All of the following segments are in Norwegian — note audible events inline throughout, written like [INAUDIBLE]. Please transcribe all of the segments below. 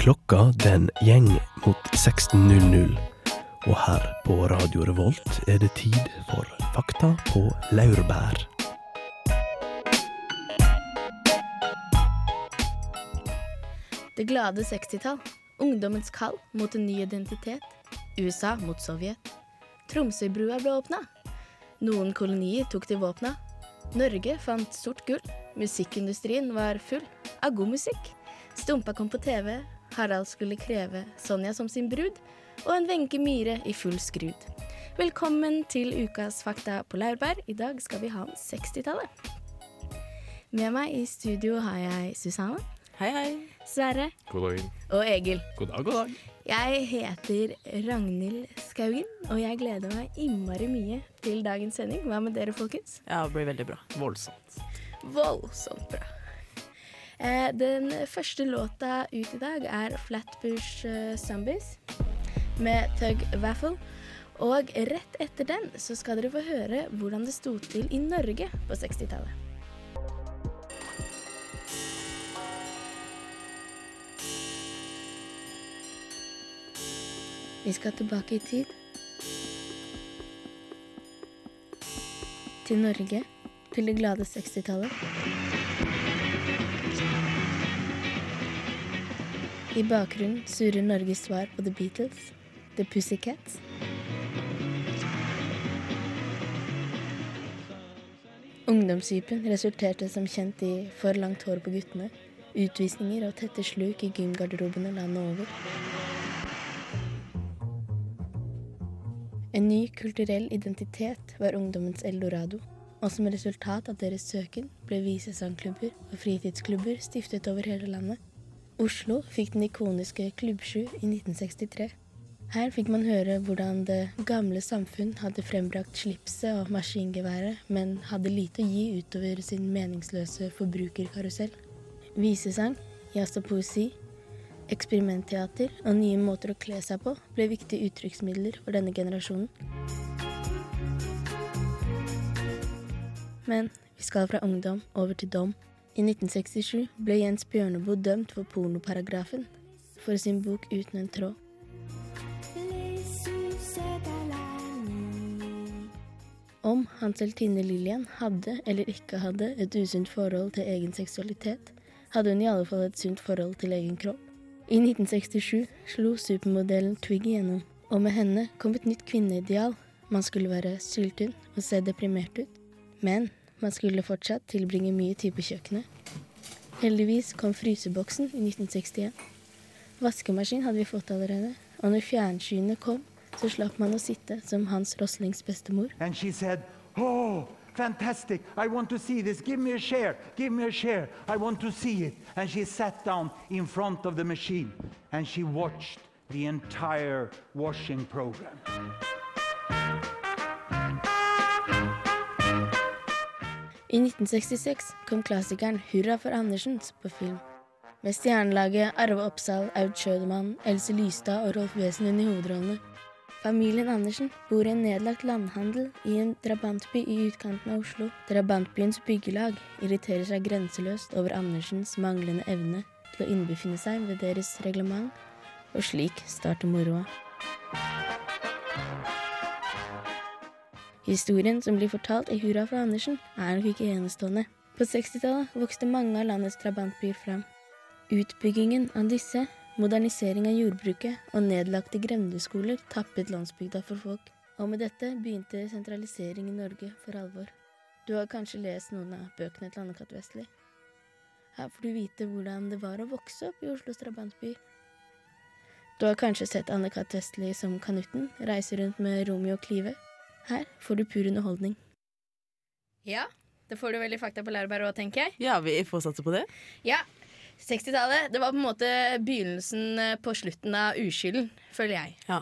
Klokka den gjeng mot 16.00, og her på Radio Revolt er det tid for Fakta på laurbær. Det glade 60-tall. Ungdommens kall mot en ny identitet. USA mot Sovjet. Tromsøybrua ble åpna. Noen kolonier tok til våpna. Norge fant sort gull. Musikkindustrien var full av god musikk. Stumpa kom på TV. Harald skulle kreve Sonja som sin brud. Og en Wenche Myhre i full skrud. Velkommen til ukas Fakta på laurbær. I dag skal vi ha om 60-tallet. Med meg i studio har jeg Susanne, Hei, hei. Sverre God dag. og Egil. God dag, god dag. Jeg heter Ragnhild Skaugen, og jeg gleder meg innmari mye til dagens sending. Hva med dere, folkens? Ja, det blir veldig bra. Voldsomt. Voldsomt bra. Eh, den første låta ut i dag er Flatbush eh, Zombies med Tug Waffle. Og rett etter den så skal dere få høre hvordan det sto til i Norge på 60-tallet. Vi skal tilbake i tid. Til Norge. Til det glade 60-tallet. I bakgrunnen surrer Norges svar på The Beatles, The Pussycats. Ungdomssypen resulterte som kjent i for langt hår på guttene, utvisninger og tette sluk i gymgarderobene landet over. En ny kulturell identitet var ungdommens eldorado, og som resultat av deres søken ble visesangklubber og fritidsklubber stiftet over hele landet. Oslo fikk den ikoniske Klubb 7 i 1963. Her fikk man høre hvordan det gamle samfunn hadde frembrakt slipset og maskingeværet, men hadde lite å gi utover sin meningsløse forbrukerkarusell. Visesang, jazz og poesi, eksperimentteater og nye måter å kle seg på ble viktige uttrykksmidler for denne generasjonen. Men vi skal fra ungdom over til dom. I 1967 ble Jens Bjørneboe dømt for pornoparagrafen for sin bok Uten en tråd. Om hans heltinne Lillian hadde eller ikke hadde et usunt forhold til egen seksualitet, hadde hun i alle fall et sunt forhold til egen kropp. I 1967 slo supermodellen Twiggy gjennom, og med henne kom et nytt kvinneideal. Man skulle være syltynn og se deprimert ut, men man skulle fortsatt tilbringe mye tid på kjøkkenet. Heldigvis kom fryseboksen i 1961. Vaskemaskin hadde vi fått allerede, og når fjernsynene kom, så slapp man å sitte som Hans Roslings bestemor. And Oh, fantastic. I want to see this. Give me a share. Give me a share. I want to see it. And she sat down in front of the machine and she watched the entire washing program. I 1966 kom klassikeren 'Hurra for Andersens' på film. Med stjernelaget Arve Oppsal, Aud Schødemann, Else Lystad og Rolf Wesenlund i hovedrollene. Familien Andersen bor i en nedlagt landhandel i en drabantby i utkanten av Oslo. Drabantbyens byggelag irriterer seg grenseløst over Andersens manglende evne til å innbefinne seg ved deres reglement, og slik starter moroa. Historien som blir fortalt i Hurra fra Andersen, er nok ikke enestående. På 60-tallet vokste mange av landets drabantbyer fram. Utbyggingen av disse, modernisering av jordbruket og nedlagte grendeskoler tappet landsbygda for folk. Og med dette begynte sentralisering i Norge for alvor. Du har kanskje lest noen av bøkene til Anne-Cath. Vestli? Her får du vite hvordan det var å vokse opp i Oslos drabantby. Du har kanskje sett Anne-Cath. Vestli som Kanutten reise rundt med Romeo og Clive. Her får du pur underholdning. Ja, det får du vel i Fakta på laurbær òg, tenker jeg. Ja, vi får satse på det. Ja, 60-tallet det var på en måte begynnelsen eh, på slutten av uskylden, føler jeg. Ja.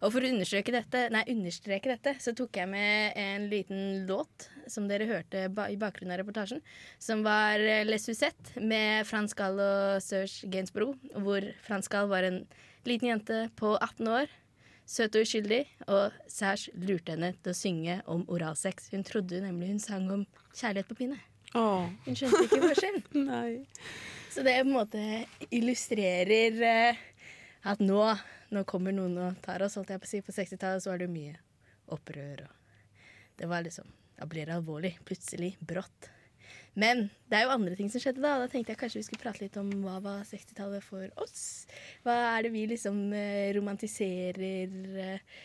Og for å understreke dette, nei, understreke dette, så tok jeg med en liten låt som dere hørte ba i bakgrunnen av reportasjen, som var eh, Les Suzette med Frans Gall og Serge Gainsborough, hvor Frans Gall var en liten jente på 18 år, søt og uskyldig, og Serge lurte henne til å synge om oralsex. Hun trodde nemlig hun sang om kjærlighet på pinne. Åh, Hun skjønte ikke forskjellen. [LAUGHS] Så det på en måte illustrerer eh, at nå, nå kommer noen og tar oss, holdt jeg på å si. På 60-tallet så var det mye opprør og Det var liksom Da blir det alvorlig. Plutselig. Brått. Men det er jo andre ting som skjedde da. Da tenkte jeg kanskje vi skulle prate litt om hva var 60-tallet for oss. Hva er det vi liksom eh, romantiserer eh,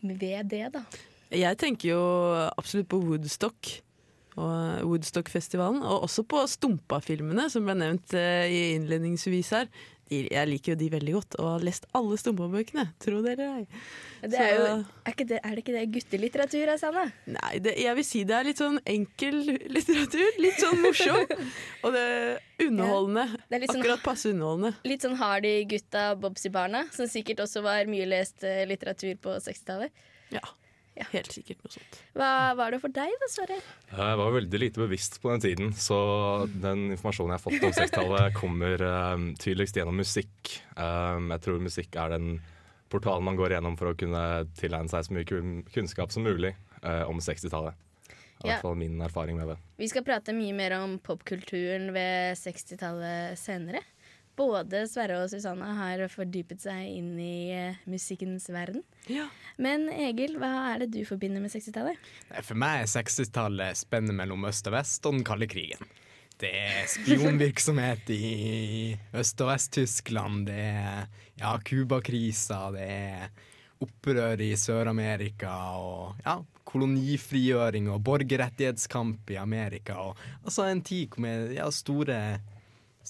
ved det, da? Jeg tenker jo absolutt på Woodstock. Og Woodstock-festivalen, og også på Stumpa-filmene, som ble nevnt eh, i innledningsvis her. Jeg liker jo de veldig godt, og har lest alle stumpebøkene, tro det eller ei. Det er, jo, er, ikke det, er det ikke det guttelitteratur, Sanne? Nei, det, jeg vil si det er litt sånn enkel litteratur. Litt sånn morsom. [LAUGHS] Og det er underholdende. Det er sånn- Akkurat passe underholdende. Litt sånn Hardy-gutta, Bobsy-barna, som sikkert også var mye lest eh, litteratur på 60-tallet. Ja, Ja. helt sikkert noe sånt. Hva var det for deg da, Sverre? Jeg var veldig lite bevisst på den tiden, så den informasjonen jeg har fått om 60-tallet, kommer um, tydeligst gjennom musikk. Um, jeg tror musikk er den portalen man går gjennom for å kunne tilegne seg så mye kunnskap som mulig uh, om 60-tallet. Er i Ja. hvert fall min erfaring med det. Vi skal prate mye mer om popkulturen ved 60-tallet senere. Både Sverre og Susanne har fordypet seg inn i eh, musikkens verden. Ja. Men Egil, hva er det du forbinder med 60-tallet? For meg er 60-tallet spennet mellom øst og vest og den kalde krigen. Det er spionvirksomhet i Øst- og Vest-Tyskland, det er ja, Cuba-krisa, det er opprør i Sør-Amerika og ja, kolonifrigjøring og borgerrettighetskamp i Amerika. Og, altså en tid med ja, store,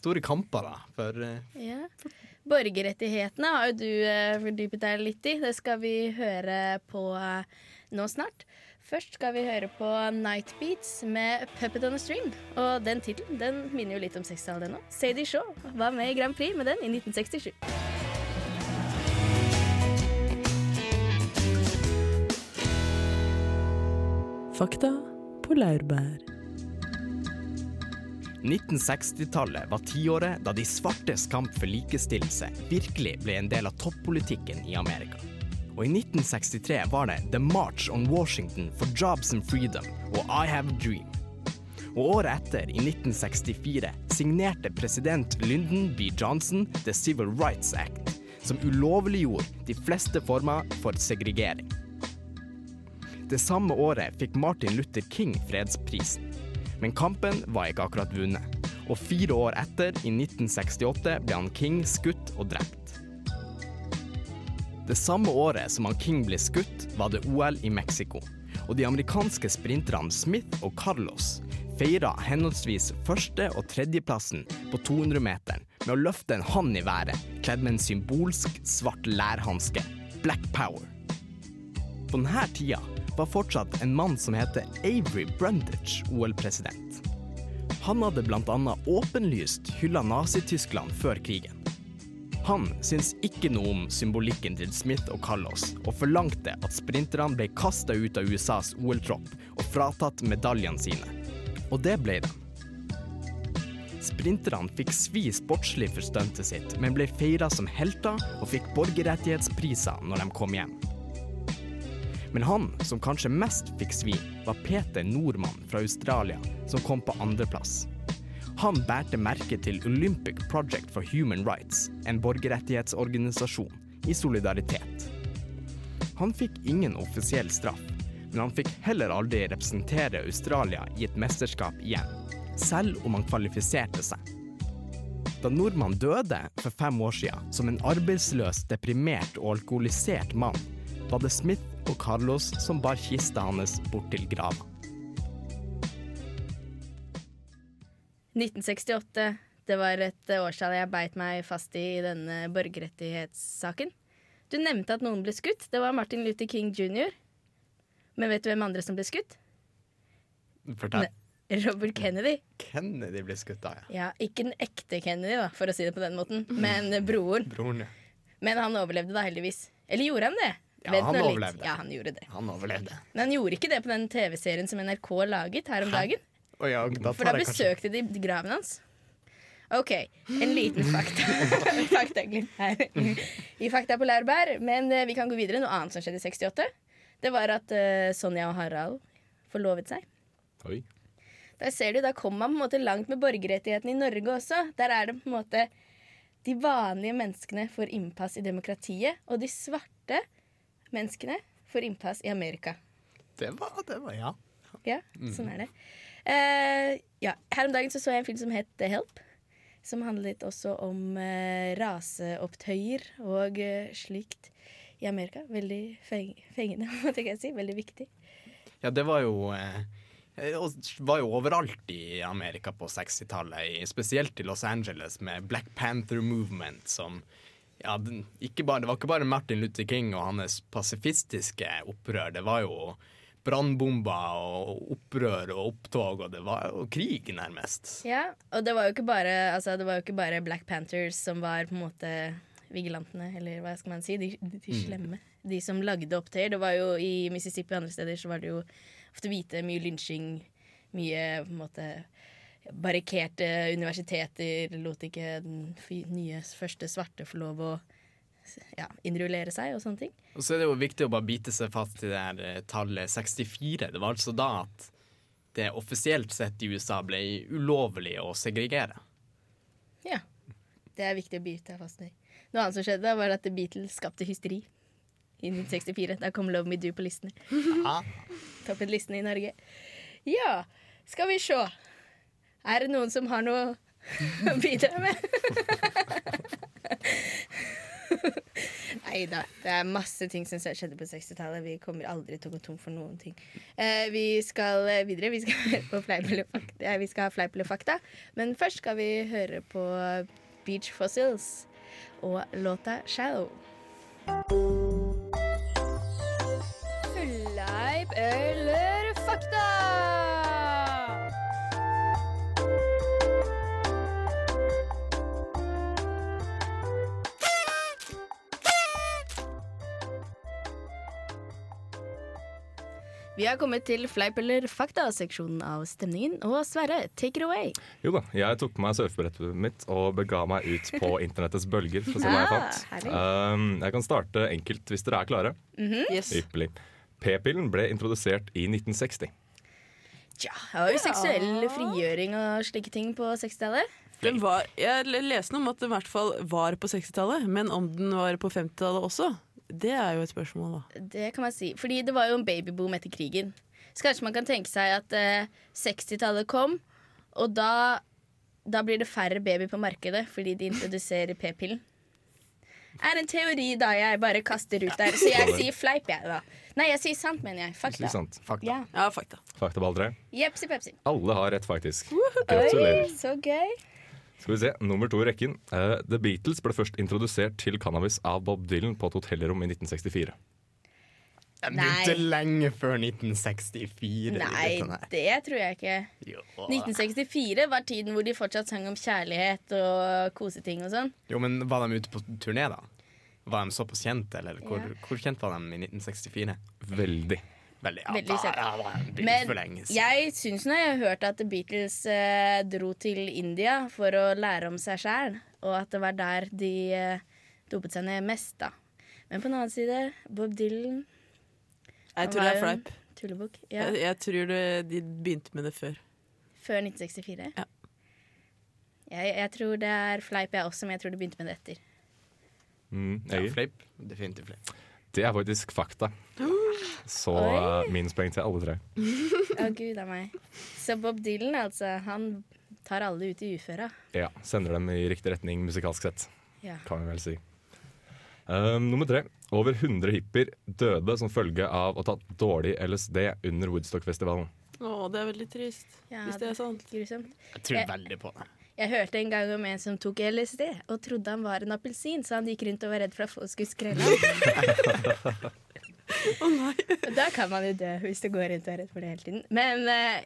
store kamper, da. For eh, Ja. Borgerrettighetene har jo du eh, fordypet deg litt i. Det skal vi høre på eh, nå snart. Først skal vi høre på Night Beats med 'Puppet on a Stream'. Og den tittelen den minner jo litt om 60-tallet, den. Sadie Shaw var med i Grand Prix med den i 1967. Fakta på laurbær. 1960-tallet var tiåret da de svartes kamp for likestillelse virkelig ble en del av toppolitikken i Amerika. Og i 1963 var det The March on Washington for Jobs and Freedom og I Have a Dream. Og året etter, i 1964, signerte president Lyndon B. Johnson The Civil Rights Act, som ulovliggjorde de fleste former for segregering. Det samme året fikk Martin Luther King fredsprisen. Men kampen var ikke akkurat vunnet. Og fire år etter, i 1968, ble han King skutt og drept. Det samme året som han King ble skutt, var det OL i Mexico. Og de amerikanske sprinterne Smith og Carlos feira henholdsvis første- og tredjeplassen på 200-meteren med å løfte en hånd i været, kledd med en symbolsk svart lærhanske. Black Power. På denne tida var fortsatt en mann som heter Avery Brundage OL-president. Han hadde bl.a. åpenlyst hylla Nazi-Tyskland før krigen. Han syntes ikke noe om symbolikken til Smith og Carlos, og forlangte at sprinterne ble kasta ut av USAs OL-tropp og fratatt medaljene sine. Og det ble de. Sprinterne fikk svi sportslig for stuntet sitt, men ble feira som helter og fikk borgerrettighetspriser når de kom hjem. Men han som kanskje mest fikk svi, var Peter Nordmann fra Australia, som kom på andreplass. Han bærte merke til Olympic Project for Human Rights, en borgerrettighetsorganisasjon, i solidaritet. Han fikk ingen offisiell straff, men han fikk heller aldri representere Australia i et mesterskap igjen, selv om han kvalifiserte seg. Da nordmannen døde for fem år siden som en arbeidsløs, deprimert og alkoholisert mann, var det Smith og Carlos som bar kista hans bort til grava. 1968. Det var et årstall jeg beit meg fast i i denne borgerrettighetssaken. Du nevnte at noen ble skutt. Det var Martin Luther King jr. Men vet du hvem andre som ble skutt? Fortell. Robert Kennedy. Kennedy ble skutt da, ja. Ja, Ikke den ekte Kennedy, da, for å si det på den måten, men broren. Broren, ja. Men han overlevde da heldigvis. Eller gjorde han det? Ja, Vent han nå litt. overlevde. Ja, han gjorde det. Han overlevde. Men han gjorde ikke det på den TV-serien som NRK laget her om dagen. Oh, ja, da For da kanskje besøkte de graven hans. OK, en liten fakta. [LAUGHS] [LAUGHS] Fakta, her i Fakta på laurbær. Men eh, vi kan gå videre. Noe annet som skjedde i 68, det var at uh, Sonja og Harald forlovet seg. Oi. Der ser du, da kommer man på en måte langt med borgerrettighetene i Norge også. Der er det på en måte De vanlige menneskene får innpass i demokratiet, og de svarte menneskene får innpass i Amerika. Det var, det var ja. Ja, sånn er det. Uh, ja, Her om dagen så, så jeg en film som het Help. Som handlet også om uh, raseopptøyer og uh, slikt i Amerika. Veldig feng fengende, [LAUGHS] måtte jeg si. Veldig viktig. Ja, det var jo var jo overalt i Amerika på 60-tallet, spesielt i Los Angeles med Black Panther Movement som ja, den, bare, Det var ikke bare Martin Luther King og hans pasifistiske opprør, det var jo brannbomber og opprør og opptog, og det var jo krig, nærmest. Ja, og det var jo ikke bare, altså, det var jo ikke bare Black Panthers som var på en måte vigilantene, eller hva skal man si, de, de slemme. De som lagde opptøyer. Det var jo I Mississippi og andre steder så var det jo ofte hvite, mye lynsjing, mye på en måte barrikerte universiteter. Lot ikke den nye første svarte få lov å ja, innrullere seg og sånne ting. Og så er det jo viktig å bare bite seg fast i det her eh, tallet 64. Det var altså da at det offisielt sett i USA ble ulovlig å segregere. Ja. Det er viktig å bite seg fast i. Noe annet som skjedde, var at The Beatles skapte hysteri i 1964. Da kom Love Me Do på listene. Toppet listene i Norge. Ja, skal vi se. Er det noen som har noe å bidra med? Nei da. Det er masse ting som skjedde på 60-tallet. Vi kommer aldri til å gå tom for noen ting. Eh, vi skal videre. Vi skal. [LAUGHS] Eh, vi skal ha Fleip eller fakta. Men først skal vi høre på Beach Fossils og låta 'Shallow'. Vi har kommet til Fleip eller fakta-seksjonen av stemningen. Og Sverre, take it away. Jo da, jeg tok på meg surfebrettet mitt og bega meg ut på [LAUGHS] internettets bølger for å se hva jeg fant. Um, jeg kan starte enkelt hvis dere er klare. Yes. Ypperlig. P-pillen ble introdusert i 1960. Tja, det var jo seksuell frigjøring og slike ting på 60-tallet. Den var, jeg leste noe om at den i hvert fall var på 60-tallet, men om den var på 50-tallet også, det er jo et spørsmål, da. Det kan man si. Fordi det var jo en babyboom etter krigen. Så kanskje man kan tenke seg at eh, 60-tallet kom, og da, da blir det færre baby på markedet fordi de introduserer p-pillen. Er en teori da jeg bare kaster ut der. Så jeg sier fleip, jeg, da. Nei, jeg sier sant, mener jeg. Fakta. Ikke sant? Fakta. Ja. Ja, fakta. Faktaball 3. Jepsi pepsi. Alle har rett, faktisk. Oi, Gratulerer. så gøy. Skal vi se, Nummer to i rekken. Uh, The Beatles ble først introdusert til cannabis av Bob Dylan på et hotellrom i 1964. Jeg Nei. begynte lenge før 1964. Nei, det tror jeg ikke. Jo. 1964 var tiden hvor de fortsatt sang om kjærlighet og koseting og sånn. jo, men var de ute på turné, da? Var de såpass kjente, eller hvor, Ja. hvor kjent var de i 1964? Veldig. Veldig, ja, Veldig kjent. ja, da er Men jeg syns når jeg har hørt at The Beatles eh, dro til India for å lære om seg sjæl, og at det var der de eh, dopet seg ned mest, da. Men på den annen side, Bob Dylan Jeg tror det er fleip. Tullebukk. Ja. Jeg, jeg tror det, de begynte med det før. Før 1964. Ja. Jeg, jeg tror det er fleip, jeg også, men jeg tror de begynte med det etter. Mm, Ja, fleip. Definitivt fleip. Det er faktisk fakta. Så Oi. uh, minuspoeng til alle tre. [LAUGHS] Å, gud a meg. Så Bob Dylan, altså, han tar alle ut i uføra. Ja, Sender dem i riktig retning musikalsk sett, Ja. kan vi vel si. Um, nummer tre. Over 100 hippier døde som følge av å ta dårlig LSD under Woodstock-festivalen. Å, det er veldig trist, Ja, hvis det er sant. Grusomt. Jeg tror veldig på det. Jeg hørte en gang om en som tok LSD og trodde han var en appelsin, så han gikk rundt og var redd for at folk skulle skrelle ham. [LAUGHS] Og Da kan man jo dø hvis du går rundt og er redd for det hele tiden. Men uh,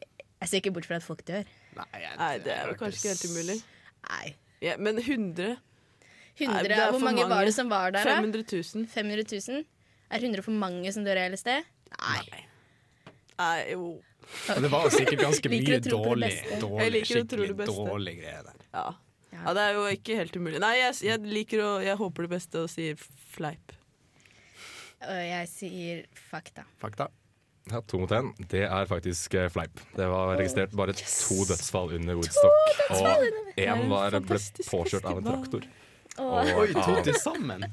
jeg ser ikke bort fra at folk dør. Nei, jeg- Nei, det er jo kanskje ikke helt umulig. Nei. Ja, men 100 Nei, 100, det er Hvor mange, mange, var det som var der, da? 500 000. 500 000? Er 100 for mange som dør av LSD? Nei. Nei, jo. Og det var sikkert ganske mye dårlig, dårlig, skikkelig dårlig greier der. Ja. Ja. det er jo ikke helt umulig. Nei, jeg, jeg liker å Jeg håper det beste og sier fleip. Og jeg sier fakta. Fakta. Ja, to mot én. Det er faktisk eh, fleip. Det var registrert bare to dødsfall under Woodstock. Og én var, ble påkjørt av en traktor. Åh. Oi, to til sammen!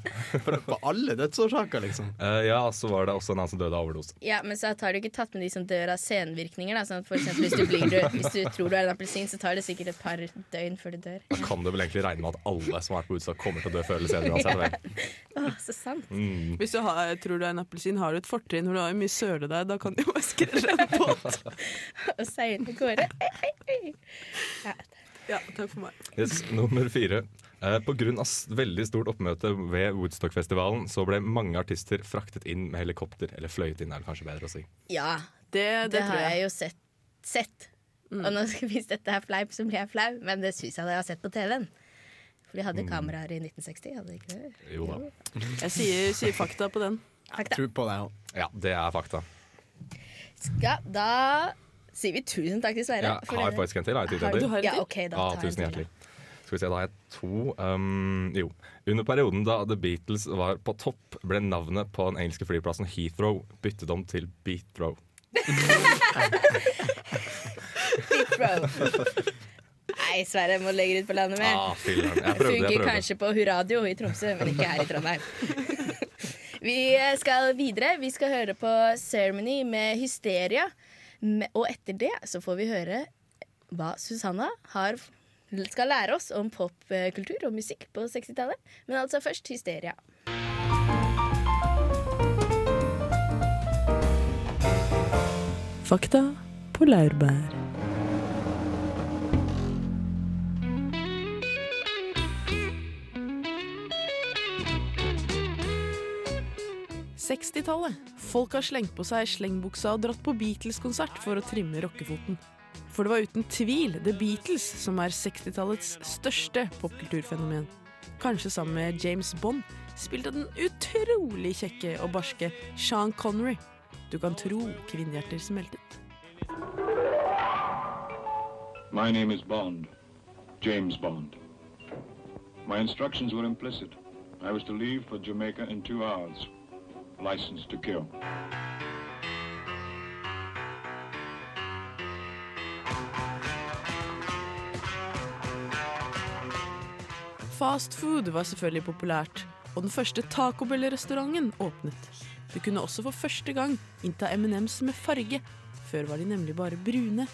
For, på alle dødsårsaker, liksom. Uh, ja, så var det også en annen som døde av overdose. Ja, men så har du ikke tatt med de som dør av senvirkninger. Da. Sånn for eksempel, hvis, du blir død, hvis du tror du er en appelsin, så tar det sikkert et par døgn før du dør. Da kan du vel egentlig regne med at alle som har vært på Woodstock, kommer til å dø før eller senere uansett. ja. [LAUGHS] Åh, så sant. Mm. Hvis du har, tror du er en appelsin, har du et fortrinn hvor du har mye søle der. Da kan du jo skrelle en båt. [LAUGHS] Og seile av gårde. Ja. Ja, takk for meg. Yes, nummer fire. Eh, på grunn av s- veldig stort oppmøte ved Woodstock-festivalen så ble mange artister fraktet inn med helikopter. Eller fløyet inn, er det kanskje bedre å si. ja, Det, det, det, har tror jeg jeg. jo sett. sett. Og nå, hvis dette er fleip, så blir jeg flau, men det syns jeg jeg har sett på TV-en. For de hadde kameraer i 1960, hadde de ikke det? Jo da. Jeg sier, sier fakta på den. Fakta. Tror på deg òg. Ja, det er fakta. Skal, da sier vi tusen takk til Sverre. Ja, har jeg faktisk en til. Har jeg tid Har til? Ja, til? OK, da Ah, tar jeg en tusen til, hjertelig. Skal vi se, da har jeg to. Um, jo. Under perioden da The Beatles var på topp, ble navnet på den engelske flyplassen Heathrow byttet om til Beathrow. Bro. Nei, Sverre må legge ut på landet med. Ah, filler'n. Jeg prøvde, jeg prøvde. kanskje på Huradio i Tromsø, men ikke her i Trondheim. [LAUGHS] Vi skal videre. Vi skal høre på Ceremony med Hysteria. Og etter det så får vi høre hva Susanna har, skal lære oss om popkultur og musikk på 60-tallet. Men altså først Hysteria. Fakta på laurbær. Folk har slengt på seg slengbuksa og dratt på Beatles-konsert for å trimme rockefoten. For det var uten tvil The Beatles som er 60-tallets største popkulturfenomen. Kanskje sammen med James Bond spilte den utrolig kjekke og barske Sean Connery. Du kan tro kvinnehjerter smeltet. My name is Bond, James Bond. My instructions were implicit. I was to leave for Jamaica in two hours. License to kill. Fast food var selvfølgelig populært, og den første tacobell-restauranten åpnet. Du kunne også for første gang innta M&M's med farge. Før var de nemlig bare brune.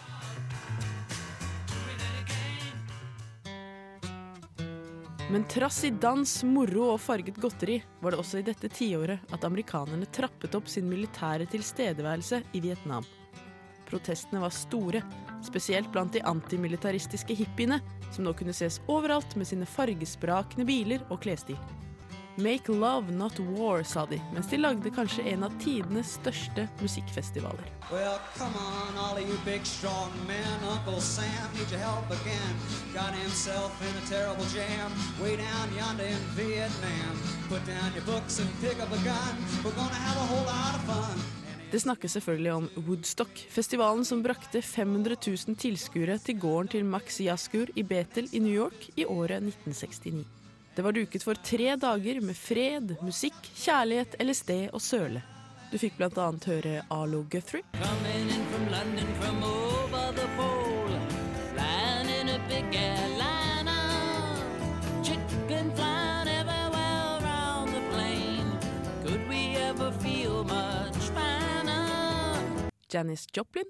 Men trass i dans, moro og farget godteri var det også i dette tiåret at amerikanerne trappet opp sin militære tilstedeværelse i Vietnam. Protestene var store, spesielt blant de antimilitaristiske hippiene, som nå kunne ses overalt med sine fargesprakende biler og klesstil. Make love, not war, sa de, mens de lagde kanskje en av tidenes største musikkfestivaler. Well, come on, all you big strong men. Uncle Sam needs your help again. Got himself in a terrible jam way down yonder in Vietnam. Put down your books and pick up a gun. We're gonna have a whole lot of fun. Det snakkes selvfølgelig om Woodstock, festivalen som brakte 500 000 tilskuere til gården til Max Jaskur i Bethel i New York i året 1969. Det var duket for tre dager med fred, musikk, kjærlighet, LSD og søle. Du fikk annet høre Arlo Guthrie, Janis Joplin,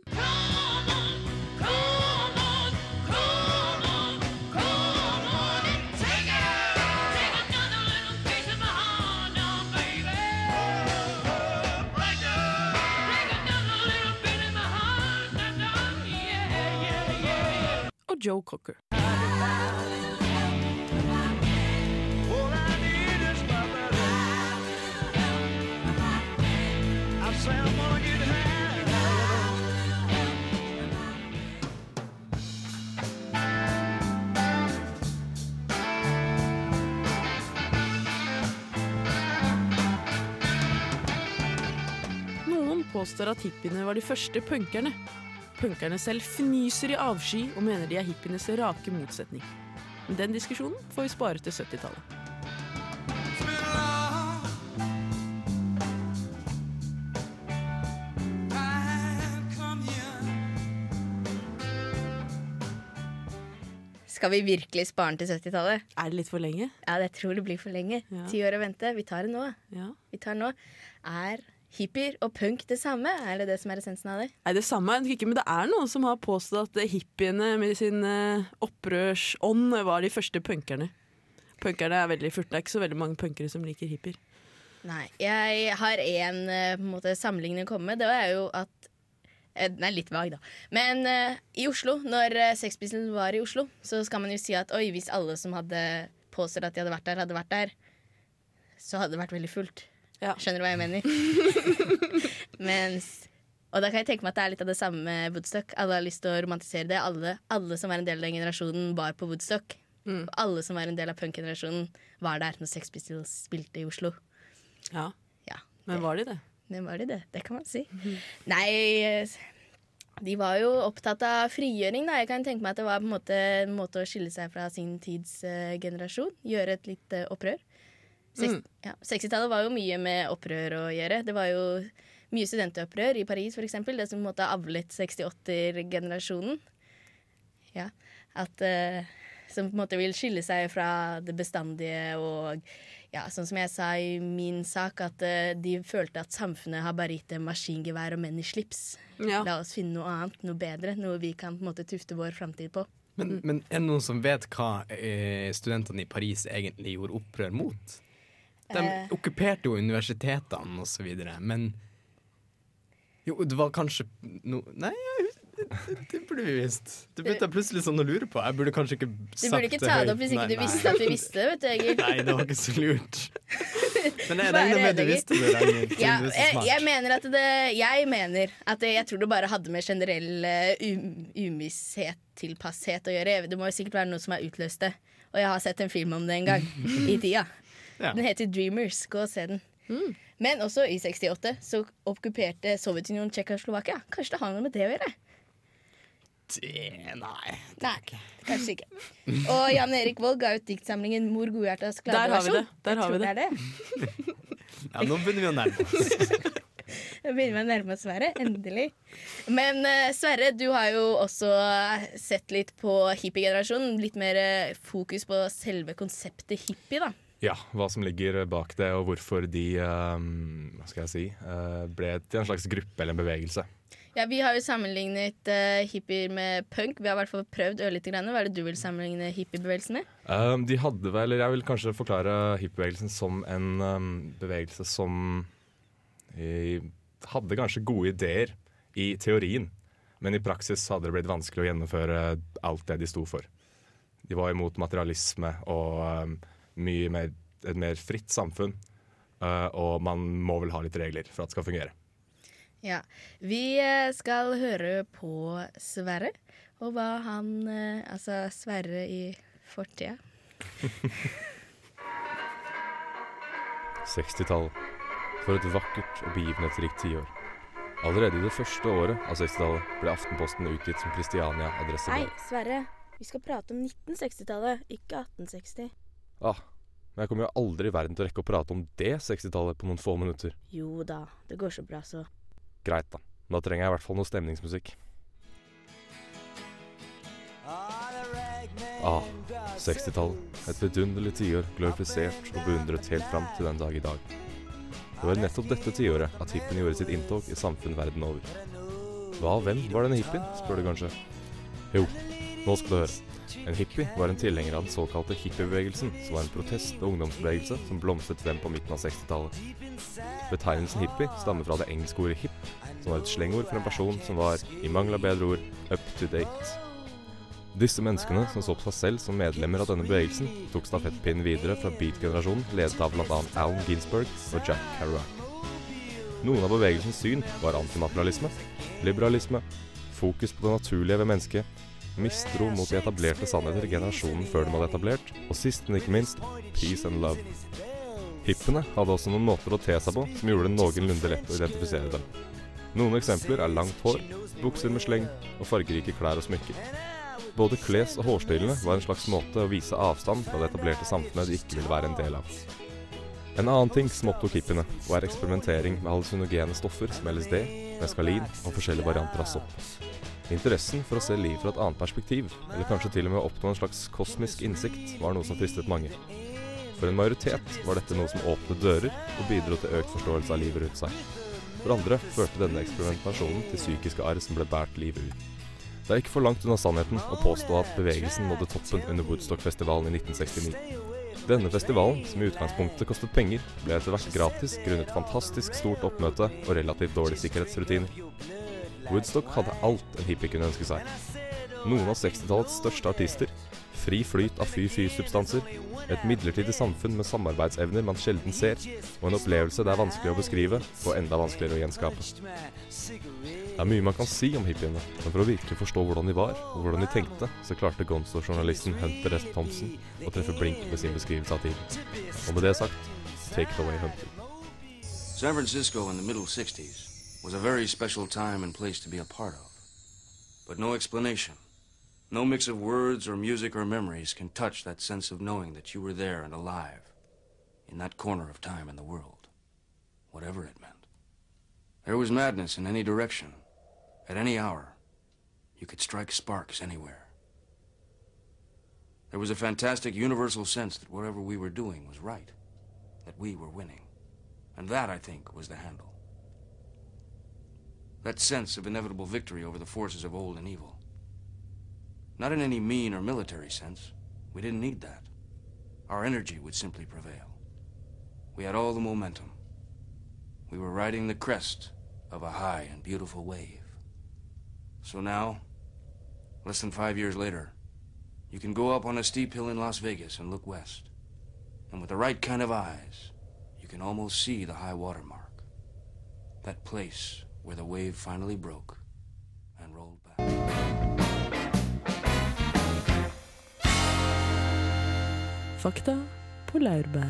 og Joe Cocker. påstår at hippiene var de første punkerne. Punkerne selv fnyser i avsky og mener de er hippienes rake motsetning. Men den diskusjonen får vi spare til 70-tallet. Skal vi virkelig spare den til 70-tallet? Er det litt for lenge? Ja, jeg tror det blir for lenge. Ti ja. år å vente. Vi tar det nå. Ja. Vi tar nå. Er hippier og punk det samme? Er det det som er essensen av det? Nei, det samme er det ikke, men det er noen som har påstått at hippiene med sin eh, opprørsånd var de første punkerne. Punkerne er veldig furte. Det er ikke så veldig mange punkere som liker hippier. Nei. Jeg har en eh, en måte, sammenligning å komme med. Det er jo at eh, Den er litt vag, da. Men uh, i Oslo, når uh, Sex Pistols var i Oslo, så skal man jo si at oi, hvis alle som hadde påstått at de hadde vært der, hadde vært der, så hadde det vært veldig fullt. Ja. Skjønner du hva jeg mener? [LAUGHS] Mens Og da kan jeg tenke meg at det er litt av det samme med Woodstock. Alle har lyst til å romantisere det. Alle, alle som var en del av den generasjonen, var på Woodstock. Mm. Alle som var en del av punkgenerasjonen, var der når Sex Pistols spilte i Oslo. Ja. Ja, Men var de det? det var de det. Det kan man si. Nei, eh, de var jo opptatt av frigjøring. Da. Jeg kan tenke meg at det var på en måte, en måte å skille seg fra sin tids uh, generasjon. Gjøre et litt uh, opprør. Seks- Mm. ja, 60-tallet var jo mye med opprør å gjøre. Det var jo mye studentopprør i Paris, for eksempel. Det som på en måte avlet 68-generasjonen. Ja, at uh, Som på en måte vil skille seg fra det bestandige og ja, sånn som jeg sa i min sak, at uh, de følte at samfunnet har bare gitt dem maskingevær og menn i slips. Ja. La oss finne noe annet, noe bedre, noe vi kan på en måte tufte vår framtid på. Men, men er det noen som vet hva eh, studentene i Paris egentlig gjorde opprør mot? De Eh. okkuperte jo universitetene og så videre, men Jo, det var kanskje no Nei, det, det burde vi visst. Det begynte jeg plutselig sånn å lure på. Jeg burde kanskje ikke Du burde ikke ta det opp hvis ikke Nei, du visste at vi visste det, vet du, [LAUGHS] Egil. Nei, det var ikke så lurt. [LAUGHS] Men jeg er regner med du visste det. Ragnhild, Ja, er jeg, jeg mener at det Jeg mener at det, jeg tror det bare hadde med generell uh, um, umisshet, tilpasshet å gjøre. Det må jo sikkert være noe som har utløst det. Og jeg har sett en film om det en gang i tida. Ja. Den heter Dreamers. Gå og se den. Men også i 68 så okkuperte Sovjetunionen Tsjekkoslovakia. Kanskje det har noe med det å gjøre? Det, nei. Nei, kanskje ikke. Og Jan Erik Vold ga ut diktsamlingen 'Mor godhjertas Der har vi det. Der har vi det. det. [LAUGHS] Ja, nå begynner vi å nærme oss. [LAUGHS] Nå begynner vi å nærme oss Sverre. Endelig. Men uh, Sverre, du har jo også sett litt på hippiegenerasjonen. Litt mer uh, fokus på selve konseptet hippie, da. Ja, hva som ligger bak det, og hvorfor de ehm, hva skal jeg si, eh, ble til en slags gruppe eller en bevegelse. Ja, Vi har jo sammenlignet uh, hippier med punk. Vi har i hvert fall prøvd ørlite grann. Hva er det du vil sammenligne hippiebevegelsen med? Um, de hadde vel, eller Jeg vil kanskje forklare hippiebevegelsen som en um, bevegelse som eh, hadde kanskje gode ideer i teorien, men i praksis hadde det blitt vanskelig å gjennomføre alt det de sto for. De var imot materialisme og um, mye mer, et mer fritt samfunn. Uh, og man må vel ha litt regler for at det skal fungere. Ja, Vi eh, skal høre på Sverre, og hva han eh, Altså Sverre i fortida. 60-tallet. For et vakkert og begivenhetsrikt tiår. Allerede i det første året av 60-tallet ble Aftenposten utgitt som Kristiania Hei. Sverre. Vi skal prate om 1960-tallet, ikke 1860. Ah, men jeg kommer jo aldri i verden til å rekke å prate om det 60-tallet på noen få minutter. Jo da, det går så bra, så. Greit, da. Da trenger jeg i hvert fall noe stemningsmusikk. Ah, 60-tallet. Et vidunderlig tiår, glorifisert og beundret helt fram til den dag i dag. Det var nettopp dette tiåret at hippien gjorde sitt inntog i samfunn verden over. Hva og hvem var denne hippien, spør du kanskje? Jo, nå skal du høre. En hippie var en tilhenger av den såkalte hippiebevegelsen, som var en protest- og ungdomsbevegelse som blomstret frem på midten av 60-tallet. Betegnelsen hippie stammer fra det engelske ordet hip, som var et slengord for en person som var, i mangel av bedre ord, up to date. Disse menneskene, som så på seg selv som medlemmer av denne bevegelsen, tok stafettpinnen videre fra beat-generasjonen, ledet av bl.a. Alan Ginsberg og Jack Kerouac. Noen av bevegelsens syn var antimaterialisme, liberalisme, fokus på det naturlige ved mennesket, mistro mot de etablerte sannheter generasjonen før dem hadde etablert, og sist, men ikke minst, peace and love. Hippene hadde også noen måter å te seg på som gjorde det noenlunde lett å identifisere dem. Noen eksempler er langt hår, bukser med sleng og fargerike klær og smykker. Både kles- og hårstilene var en slags måte å vise avstand fra det etablerte samfunnet de ikke ville være en del av. En annen ting som opptok hippiene, var eksperimentering med hallusinogene stoffer som LSD, meskalin og forskjellige varianter av sopp. Interessen for å se livet fra et annet perspektiv, eller kanskje til og med oppnå en slags kosmisk innsikt, var noe som fristet mange. For en majoritet var dette noe som åpnet dører og bidro til økt forståelse av livet rundt seg. For andre førte denne eksperimentasjonen til psykiske arr som ble båret livet ut. Det er ikke for langt unna sannheten å påstå at bevegelsen nådde toppen under Woodstock-festivalen i 1969. Denne festivalen, som i utgangspunktet kostet penger, ble etter hvert gratis grunnet fantastisk stort oppmøte og relativt dårlige sikkerhetsrutiner. Woodstock hadde alt en hippie kunne ønske seg. Noen av 60-tallets største artister, fri flyt av fy-fy-substanser, et midlertidig samfunn med samarbeidsevner man sjelden ser, og en opplevelse det er vanskelig å beskrive og enda vanskeligere å gjenskape. Det er mye man kan si om hippiene, men for å virkelig forstå hvordan de var, og hvordan de tenkte, så klarte Gonzo-journalisten Hunter S. Thompson å treffe blink med sin beskrivelse av tiden. Og med det sagt, take it away, Hunter. San Francisco in the middle 60s was a very special time and place to be a part of. But no explanation, no mix of words or music or memories can touch that sense of knowing that you were there and alive in that corner of time in the world, whatever it meant. There was madness in any direction, at any hour. You could strike sparks anywhere. There was a fantastic universal sense that whatever we were doing was right, that we were winning. And that, I think, was the handle. That sense of inevitable victory over the forces of old and evil. Not in any mean or military sense. We didn't need that. Our energy would simply prevail. We had all the momentum. We were riding the crest of a high and beautiful wave. So now, less than five years later, you can go up on a steep hill in Las Vegas and look west. And with the right kind of eyes, you can almost see the high water mark. That place where the wave finally broke and rolled back. Fakta på laurbær.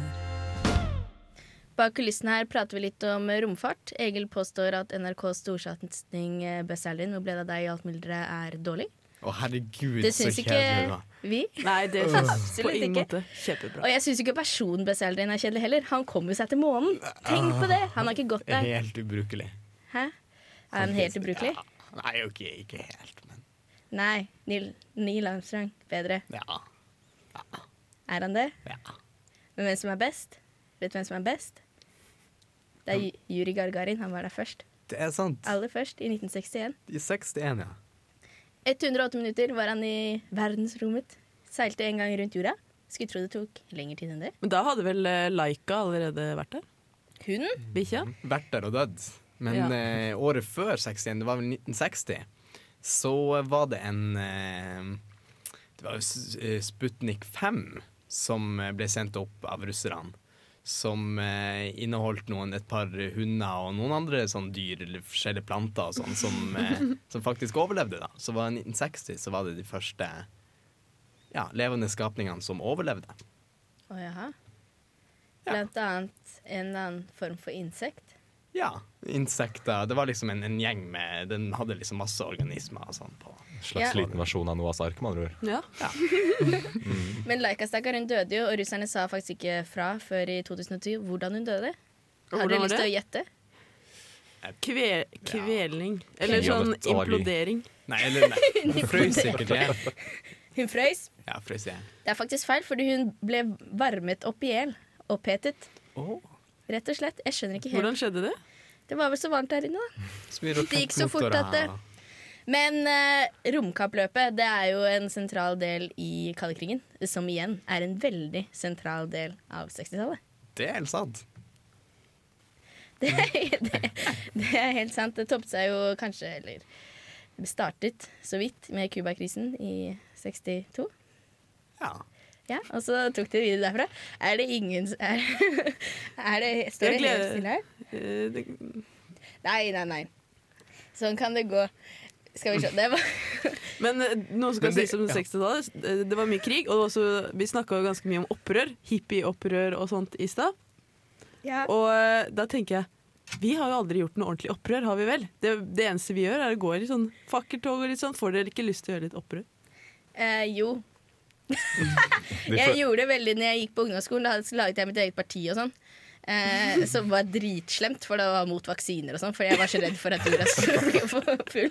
Bak kulissene her prater vi litt om romfart. Egil påstår at NRKs storsatsing eh, Buzz Aldrin, hvor ble det av deg i alt mylderet, er dårlig. Å, herregud, Det så syns ikke kjedelig, vi. Nei, det er syns Absolutt ikke. måte kjempebra. Og jeg syns ikke personen Buzz Aldrin er kjedelig heller. Han kom jo seg til månen. Tenk på det! Han har ikke gått der. Helt ubrukelig. Hæ? Er han helt ubrukelig? Nei, ok, ikke helt, men Nei. Neil, Neil Armstrong. Bedre. ja. Er han det? Ja. Men hvem som er best? Vet du hvem som er best? Det er Ju- Juri Gargarin. Han var der først. Det er sant. Aller først, i 1961. I 61, ja. 108 minutter var han i verdensrommet. Seilte en gang rundt jorda. Skulle tro det tok lengre tid enn det. Men da hadde vel eh, Laika allerede vært der? Hunden? Bikkja? Vært der og dødd. Men Ja. eh, året før 61, det var vel 1960, så var det en eh, Det var jo eh, Sputnik 5 som eh, ble sendt opp av russerne. Som eh, inneholdt noen, et par hunder og noen andre sånn dyr eller forskjellige planter og sånn, som, eh, [LAUGHS] som faktisk overlevde. da. Så var det 1960 så var det de første ja, levende skapningene som overlevde. Å jaha. Blant annet en eller annen form for insekt. Ja, insekter. Det var liksom en, en gjeng med Den hadde liksom masse organismer og sånn på. Slags Ja. liten versjon av Noahs ark, med andre ord. Ja. [LAUGHS] Men Laika-stakkar, hun døde jo, og russerne sa faktisk ikke fra før i 2010 hvordan hun døde. Har dere lyst til å det? gjette? Kve, kvelning. Eller sånn implodering. Nei, eller nei. [LAUGHS] Hun frøs sikkert i hjel. Hun frøys. Ja, frøs i hjel. Det er faktisk feil, fordi hun ble varmet opp i hjel. Opphetet. Åh. Rett og slett. Jeg skjønner ikke helt. Hvordan skjedde det? Det var vel så varmt der inne, da. Det gikk så fort at det Men eh, romkappløpet det er jo en sentral del i kaldekrigen. Som igjen er en veldig sentral del av 60-tallet. Det er helt sant. [LAUGHS] Det, det, det er helt sant. Det toppet seg jo kanskje, eller startet så vidt med Cuba-krisen i 62. Ja. Ja, Og så tok de videre derfra. Er det ingen Er, [LAUGHS] er det Står det helt stille her? Eh, Nei, nei, nei. Sånn kan det gå. Skal vi se. Det var [LAUGHS] Men eh, noe som kan sies om 60-tallet. eh, Det var mye krig, og også, vi snakka ganske mye om opprør. Hippieopprør og sånt i stad. ja. Og da tenker jeg vi har jo aldri gjort noe ordentlig opprør, har vi vel? Det, det eneste vi gjør, er å gå i sånn fakkeltog og litt sånn. Får dere ikke lyst til å gjøre litt opprør? Eh, jo. Jeg gjorde det veldig når jeg gikk på ungdomsskolen. Da laget jeg mitt eget parti og sånn. Eh, som var dritslemt, for det var mot vaksiner og sånn. For jeg var så redd for at jorda skulle bli for full.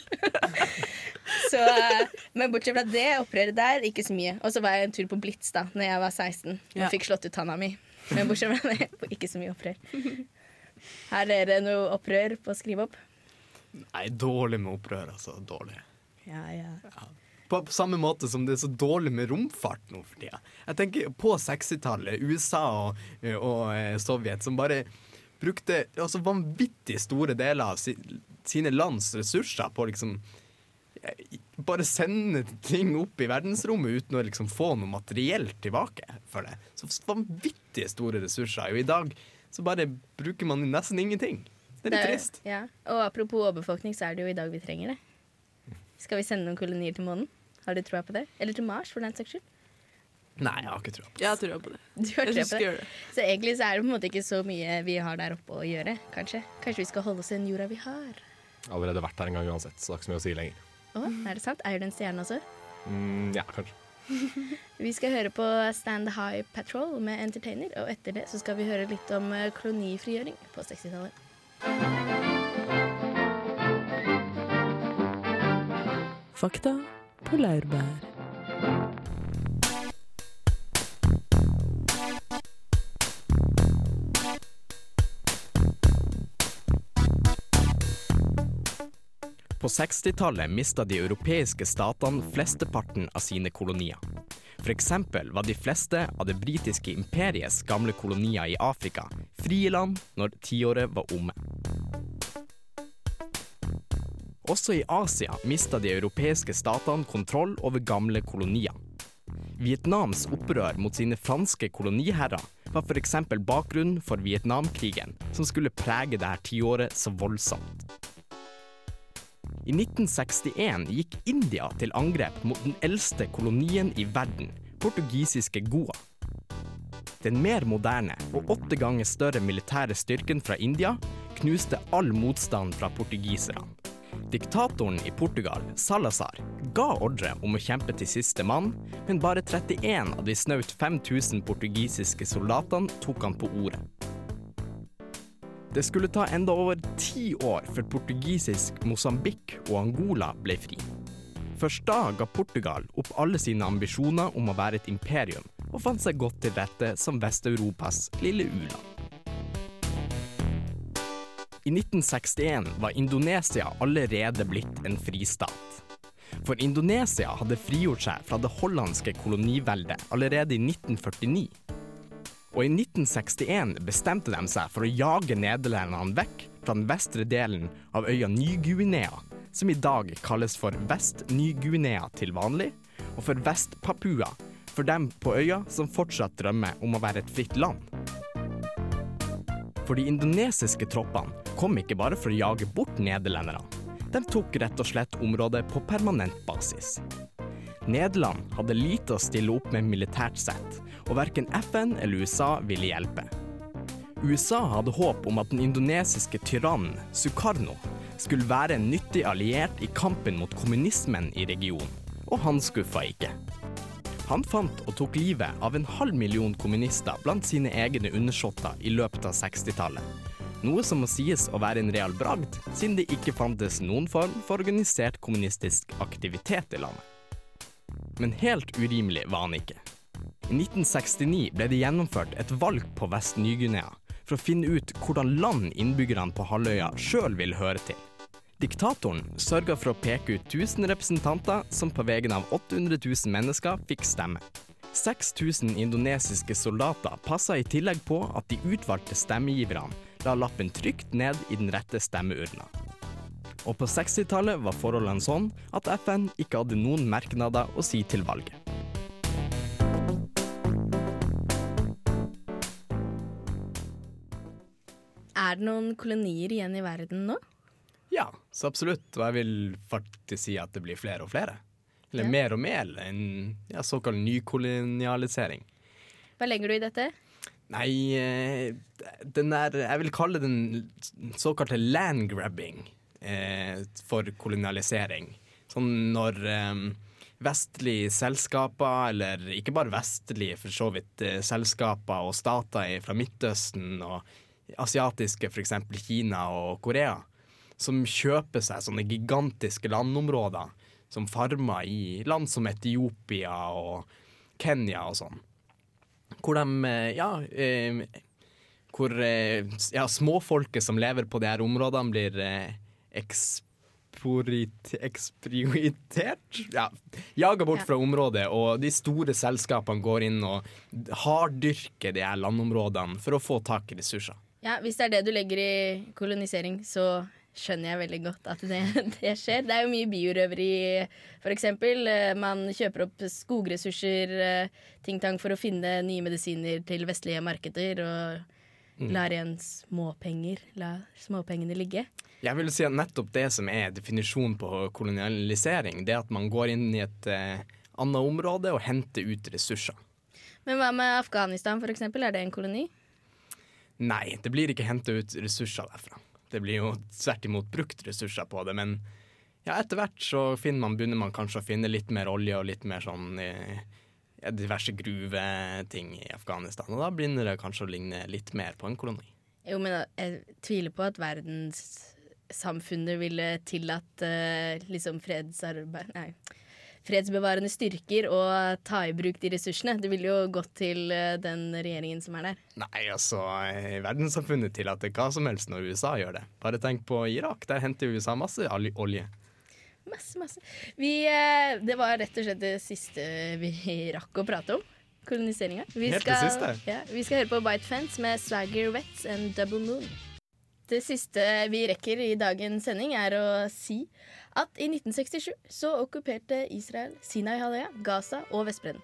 Så, eh, men bortsett fra det, opprøret der, ikke så mye. Og så var jeg en tur på Blitz da Når jeg var 16 og Ja. fikk slått ut tanna mi. Men bortsett fra det, ikke så mye opprør. Har dere noe opprør på å skrive opp? Nei, dårlig med opprør, altså. Dårlig. Ja, ja. På, på samme måte som det er så dårlig med romfart nå for tida. Jeg tenker på 60-tallet, USA og, og eh, Sovjet, som bare brukte altså, vanvittig store deler av si, sine lands ressurser på liksom eh, bare sende ting opp i verdensrommet uten å liksom få noe materielt tilbake for det. Så vanvittig store ressurser. Og i dag så bare bruker man nesten ingenting. Det er litt trist. Ja. Og apropos overbefolkning, så er det jo i dag vi trenger det. Skal vi sende noen kolonier til månen? Har du troa på det? Eller til Mars, for den saks skyld? Nei, jeg har ikke trua på det. Jeg har trua på det. Du har Jeg trua på det. det. Så egentlig så er det på en måte ikke så mye vi har der oppe å gjøre, kanskje. Kanskje vi skal holde oss i den jorda vi har. Allerede vært her en gang uansett, så det er ikke så mye å si lenger. Å, er det sant? Eier du en stjerne også? Mm, ja, kanskje. [LAUGHS] Vi skal høre på Stand High Patrol med Entertainer, og etter det så skal vi høre litt om eh, kolonifrigjøring på 60-tallet. Fakta på laurbær. På 60-tallet mista de europeiske statene flesteparten av sine kolonier. Eksempel var de fleste av det britiske imperiets gamle kolonier i Afrika frie land når tiåret var omme. Også i Asia mista de europeiske statene kontroll over gamle kolonier. Vietnams opprør mot sine franske koloniherrer var f.eks. bakgrunnen for Vietnamkrigen, som skulle prege dette tiåret så voldsomt. I 1961 gikk India til angrep mot den eldste kolonien i verden, portugisiske Goa. Den mer moderne og åtte ganger større militære styrken fra India knuste all motstand fra portugiserne. Diktatoren i Portugal, Salazar, ga ordre om å kjempe til siste mann, men bare 31 av de snaut 5000 portugisiske soldatene tok han på ordet. Det skulle ta enda over ti år før portugisisk Mosambik og Angola ble fri. Først da ga Portugal opp alle sine ambisjoner om å være et imperium, og fant seg godt til rette som Vest-Europas lille u-land. I 1961 var Indonesia allerede blitt en fristat. For Indonesia hadde frigjort seg fra det hollandske koloniveldet allerede i 1949. Og i 1961 bestemte de seg for å jage nederlenderne vekk fra den vestre delen av øya Ny-Guinea, som i dag kalles for Vest-Ny-Guinea til vanlig, og for Vest-Papua for dem på øya som fortsatt drømmer om å være et fritt land. For de indonesiske troppene kom ikke bare for å jage bort nederlenderne. De tok rett og slett området på permanent basis. Nederland hadde lite å stille opp med militært sett, og verken FN eller USA ville hjelpe. USA hadde håp om at den indonesiske tyrannen Sukarno skulle være en nyttig alliert i kampen mot kommunismen i regionen, og han skuffa ikke. Han fant og tok livet av en halv million kommunister blant sine egne undersåtter i løpet av 60-tallet. Noe som må sies å være en real bragd, siden det ikke fantes noen form for organisert kommunistisk aktivitet i landet. Men helt urimelig var han ikke. I 1969 ble det gjennomført et valg på Vest-Ny-Guinea for å finne ut hvordan land innbyggerne på halvøya sjøl vil høre til. Diktatoren sørga for å peke ut 1000 representanter som på vegne av 800 000 mennesker fikk stemme. 6000 indonesiske soldater passa i tillegg på at de utvalgte stemmegiverne la lappen trygt ned i den rette stemmeurna. Og på 60-tallet var forholdene sånn at FN ikke hadde noen merknader å si til valget. Er det noen kolonier igjen i verden nå? Ja, så absolutt. Og jeg vil faktisk si at det blir flere og flere. Eller Ja. mer og mer enn ja, såkalt nykolonialisering. Hva legger du i dette? Nei, eh, den der Jeg vil kalle den såkalte landgrabbing eh, for kolonialisering. Sånn når eh, vestlige selskaper, eller ikke bare vestlige, for så vidt, eh, selskaper og stater fra Midtøsten og asiatiske, f.eks. Kina og Korea, som kjøper seg sånne gigantiske landområder som farmer i land som Etiopia og Kenya og sånn. Hvor de eh, ja, eh, hvor eh, ja, småfolket som lever på de her områdene, blir eksporit, eksploitert? Ja, jaga bort fra området, og de store selskapene går inn og harddyrker de her landområdene for å få tak i ressurser. Ja, Hvis det er det du legger i kolonisering, så skjønner jeg veldig godt at det, [LAUGHS] det skjer. Det er jo mye biorøveri, f.eks. Man kjøper opp skogressurser, eh, ting-tang, for å finne nye medisiner til vestlige markeder, og Mm. lar igjen småpenger, la småpengene ligge. Jeg vil si at nettopp det som er definisjonen på kolonialisering, det er at man går inn i et eh, annet område og henter ut ressurser. Men hva med Afghanistan, eksempel? Er det en koloni? Nei, det blir ikke henta ut ressurser derfra. Det blir jo tvert imot brukt ressurser på det, men ja, etter hvert så man, begynner man kanskje å finne litt mer olje og litt mer sånn eh, ja, diverse gruveting i Afghanistan, og da begynner det kanskje å ligne litt mer på en koloni. Jo, men jeg tviler på at verdenssamfunnet ville tillatt eh, liksom fredsarbeid Nei. Fredsbevarende styrker og ta i bruk de ressursene. Det ville jo gått til eh, den regjeringen som er der. Nei, altså, eh, verdenssamfunnet tillater hva som helst når USA gjør det. Bare tenk på Irak, der henter USA masse olje. Masse, masse. Vi, eh, det var rett og slett det siste vi [LAUGHS] rakk å prate om. Koloniseringa. Vi, Helt det skal- siste. Ja, vi skal høre på White Fence med Swagger Wets and Double Moon. Det siste vi rekker i dagens sending, er å si at i 1967 så okkuperte Israel Sinai-halvøya, Gaza og Vestbredden.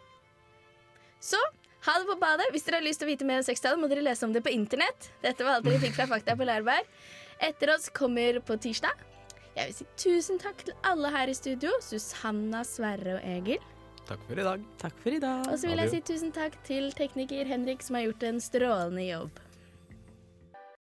Så ha det på badet. Hvis dere har lyst til å vite mer om sextallet, må dere lese om det på internett. Dette var alt dere fikk fra Fakta på Lærberg. Etter oss kommer på tirsdag. Jeg vil si tusen takk til alle her i studio. Susanna, Sverre og Egil. Takk for i dag. Takk for i dag. Og så vil jeg si tusen takk til tekniker Henrik, som har gjort en strålende jobb.